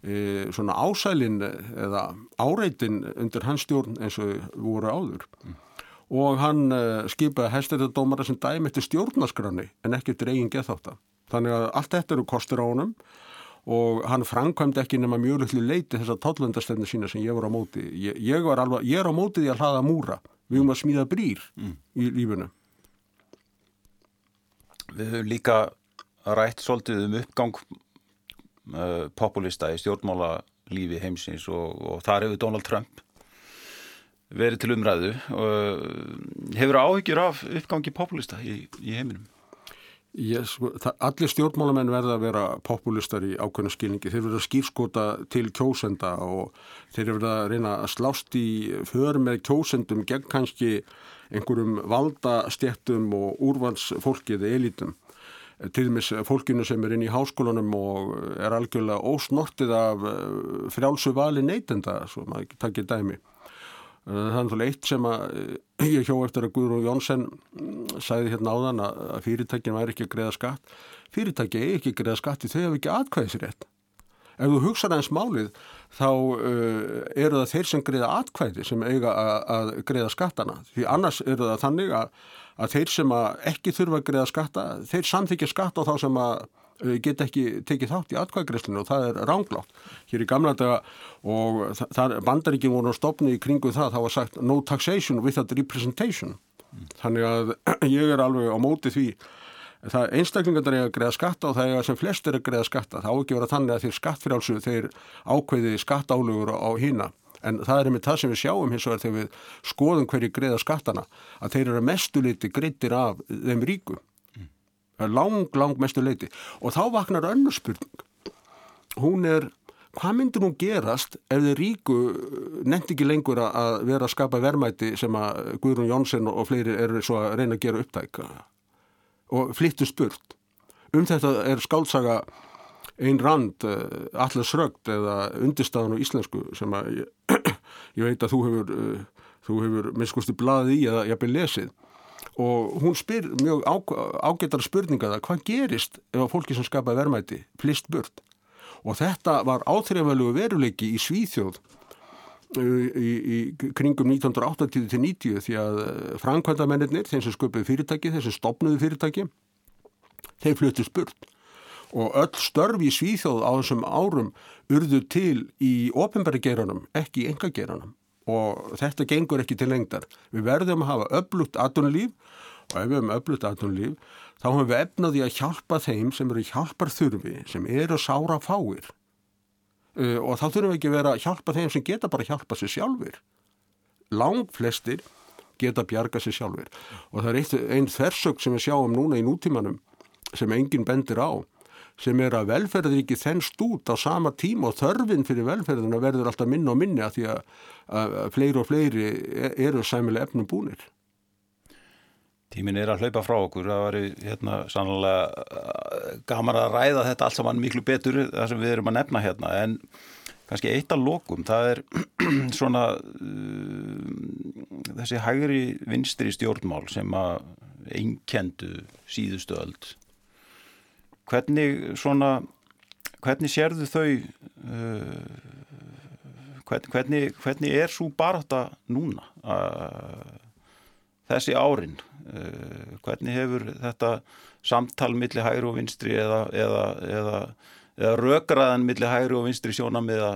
e, svona ásælin eða áreitin undir hans stjórn eins og voru áður. Mm og hann uh, skipaði hæstættadómara sem dæmi eftir stjórnaskranni en ekki eftir eigin geðþáttan. Þannig að allt þetta eru kostur á honum og hann framkvæmdi ekki nema mjög litlu leiti þessar tollundastefni sína sem ég var á móti. Ég, ég, var alveg, ég er á móti því að hlaða múra. Við höfum að smíða brýr mm. í lífunu. Við höfum líka rætt svolítið um uppgang uh, populista í stjórnmála lífi heimsins og, og þar hefur Donald Trump verið til umræðu og hefur áhyggjur af uppgangi populista í, í heiminum? Ég, sko, það, allir stjórnmálamenn verða að vera populistar í ákveðna skilningi. Þeir verða að skýrskota til kjósenda og þeir verða að reyna að slást í för með kjósendum gegn kannski einhverjum valdastjættum og úrvalsfólkið elitum. Til dæmis fólkinu sem er inn í háskólanum og er algjörlega ósnortið af eh, frjálsu vali neytenda, svo maður takkir dæmi. Eh, það er náttúrulega eitt sem að eh, ég hjó eftir að Guðrún Jónsson mm, sæði hérna áðan að fyrirtækin væri ekki að greiða skatt. Fyrirtæki er ekki að greiða skatt í þau hefur ekki atkvæðisrétt. Ef þú hugsaði eins málið þá uh, eru það þeir sem greiða atkvæði sem eiga að greiða skattana. Því annars eru það þannig að, að þeir sem að ekki þurfa að greiða skatta, þeir samþykja skatt á þá sem að get ekki tekið þátt í atkvæðgreslinu og það er ránglátt. Hér í gamla daga og það bandar ekki voru að stopna í kringu það, þá var sagt no taxation without representation. Mm. Þannig að ég er alveg á móti því það einstaklingar er að greiða skatta og það er sem flest er að greiða skatta. Það á ekki vera þannig að þeir skattfrjálsu þeir ákveði skattaálugur á hína. En það er með það sem við sjáum hins vegar þegar við skoðum hverju greiða skattana að þeir eru mestuliti greittir af þeim ríku lang, lang mestu leiti og þá vaknar önnur spurning. Hún er, hvað myndir hún gerast ef þið ríku nefndi ekki lengur að vera að skapa vermæti sem að Guðrún Jónsson og fleiri eru svo að reyna að gera upptæk? Og flyttu spurt. Um þetta er skálsaga einn rand, eh, allar srögt eða undirstaðan á íslensku sem að ég, ég veit að þú hefur eh, þú hefur minnskusti blaðið í að ég hafði lesið og hún spyr mjög ágættar spurninga það hvað gerist ef að fólki sem skapa verðmæti flist burt? Og þetta var áþrifalögu veruleiki í Svíþjóð uh, í, í kringum 1980-90 því að uh, framkvæmdamennir, þeim sem sköpuði fyrirtæki þeim sem stopnuði fyrirtæki þeim fluttist burt. Og öll störfi í Svíþjóð á þessum árum urðu til í ofinbæri geranum, ekki í enga geranum og þetta gengur ekki til lengdar. Við verðum að hafa öflugt aðtunlíf og ef við hefum öflugt aðtunlíf þá höfum við efnaði að hjálpa þeim sem eru hjálpar þurfi, sem eru sára fáir uh, og þá þurfum við ekki vera að hjálpa þeim sem geta bara að hjálpa sér sjálfur. Lang flestir geta að bjarga sér sjálfur og það er einn þversög sem við sjáum núna í nútímanum sem enginn bendir á sem er að velferðaríki þennst út á sama tíma og þörfin fyrir velferðina verður alltaf minna og minni að því að, að fleiri og fleiri e, eru sæmilega efnum búnir. Tímin er að hlaupa frá okkur, það var hérna sannlega uh, gaman að ræða þetta allt saman miklu betur það sem við erum að nefna hérna en kannski eitt af lokum, það er svona uh, þessi hægri vinstri stjórnmál sem að einkendu síðustu öld hvernig svona hvernig sérðu þau uh, hvernig, hvernig er svo baráta núna uh, þessi árin? Uh, hvernig hefur þetta samtal millir hægri og vinstri eða, eða, eða, eða rökraðan millir hægri og vinstri sjónam eða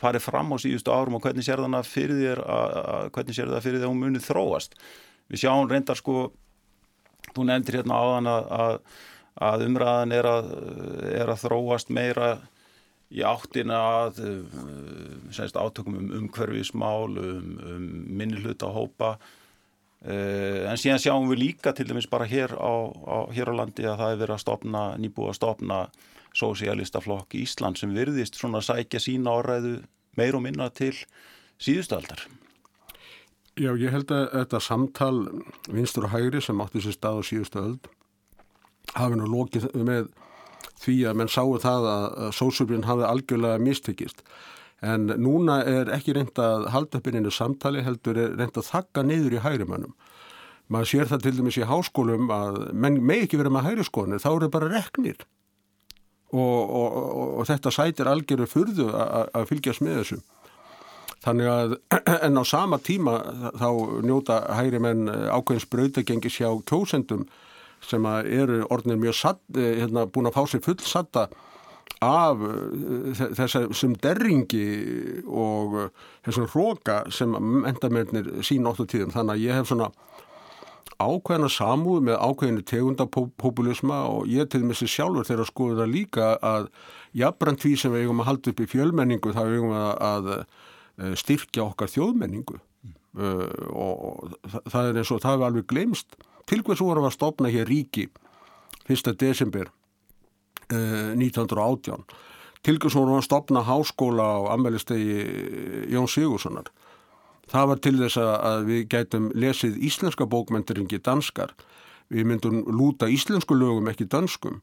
farið fram á síðustu árum og hvernig sér það fyrir þér að, hvernig sér það fyrir þér að hún munið þróast? Við sjáum reyndar sko þú nefndir hérna áðan að, að að umræðan er að, er að þróast meira í áttina að eh, semst, átökum um umhverfismál, um, um minnilhuta hópa uh, en síðan sjáum við líka til dæmis bara hér á, á, hér á landi að það er verið að stopna, nýbúið að stopna sósialistaflokk í Ísland sem virðist svona að sækja sína áræðu meir og minna til síðustaldar. Já, ég held að þetta samtal vinstur og hægri sem átti sér stað á síðustu öld hafi nú lókið með því að menn sáu það að sósubrin hafi algjörlega mistekist. En núna er ekki reynd að halda upp inn einu samtali, heldur er reynd að þakka neyður í hægrimannum. Maður sér það til dæmis í háskólum að menn með ekki verið með hægriskoðinu, þá eru bara reknir. Og, og, og, þetta sætir algjörðu fyrðu að fylgjast með þessu. Þannig að en á sama tíma þá njóta hægrimenn ákveðins brautagengis hjá kjósendum sem eru orðinir mjög satt, eh, hérna, búin að fá sér fullsatta af eh, þessum derringi og eh, þessum hróka sem endamennir sín óttu tíðum. Þannig að ég hef svona ákveðina samúð með ákveðinu tegundapopulisma og ég til þessi sjálfur þegar skoðu það líka að jafnbrand því sem við eigum að halda upp í fjölmenningu þá eigum við að styrkja okkar þjóðmenningu uh, og það, það er eins og það hefur alveg glemst til hvers vorum við að stopna hér ríki 1. desember uh, 1918 til hvers vorum við að stopna háskóla á ammælistegi Jón Sigurssonar það var til þess að við gætum lesið íslenska bókmyndiringi danskar. Við myndum lúta íslensku lögum ekki danskum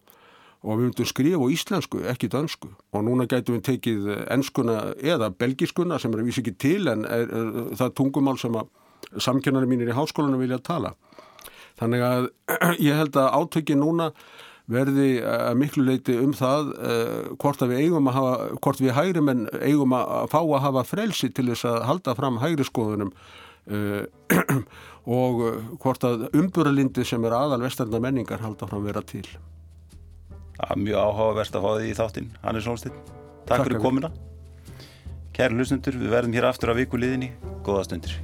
og við myndum skrifa á íslensku, ekki dansku og núna gætum við tekið enskuna eða belgiskuna sem er að vísa ekki til en er, er, það tungumál sem að samkennari mínir í háskólanum vilja tala þannig að ég held að átökin núna verði að miklu leiti um það uh, hvort að við eigum að hafa, hvort við hægri menn eigum að fá að hafa frelsi til þess að halda fram hægri skoðunum uh, og hvort að umburalindi sem er aðal vestarna menningar halda fram vera til. Það er mjög áhugavert að fá því í þáttinn, Hannes Solstedt. Takk, Takk fyrir komina. Kæri hlustundur, við verðum hér aftur á viku liðinni. Góða stundir.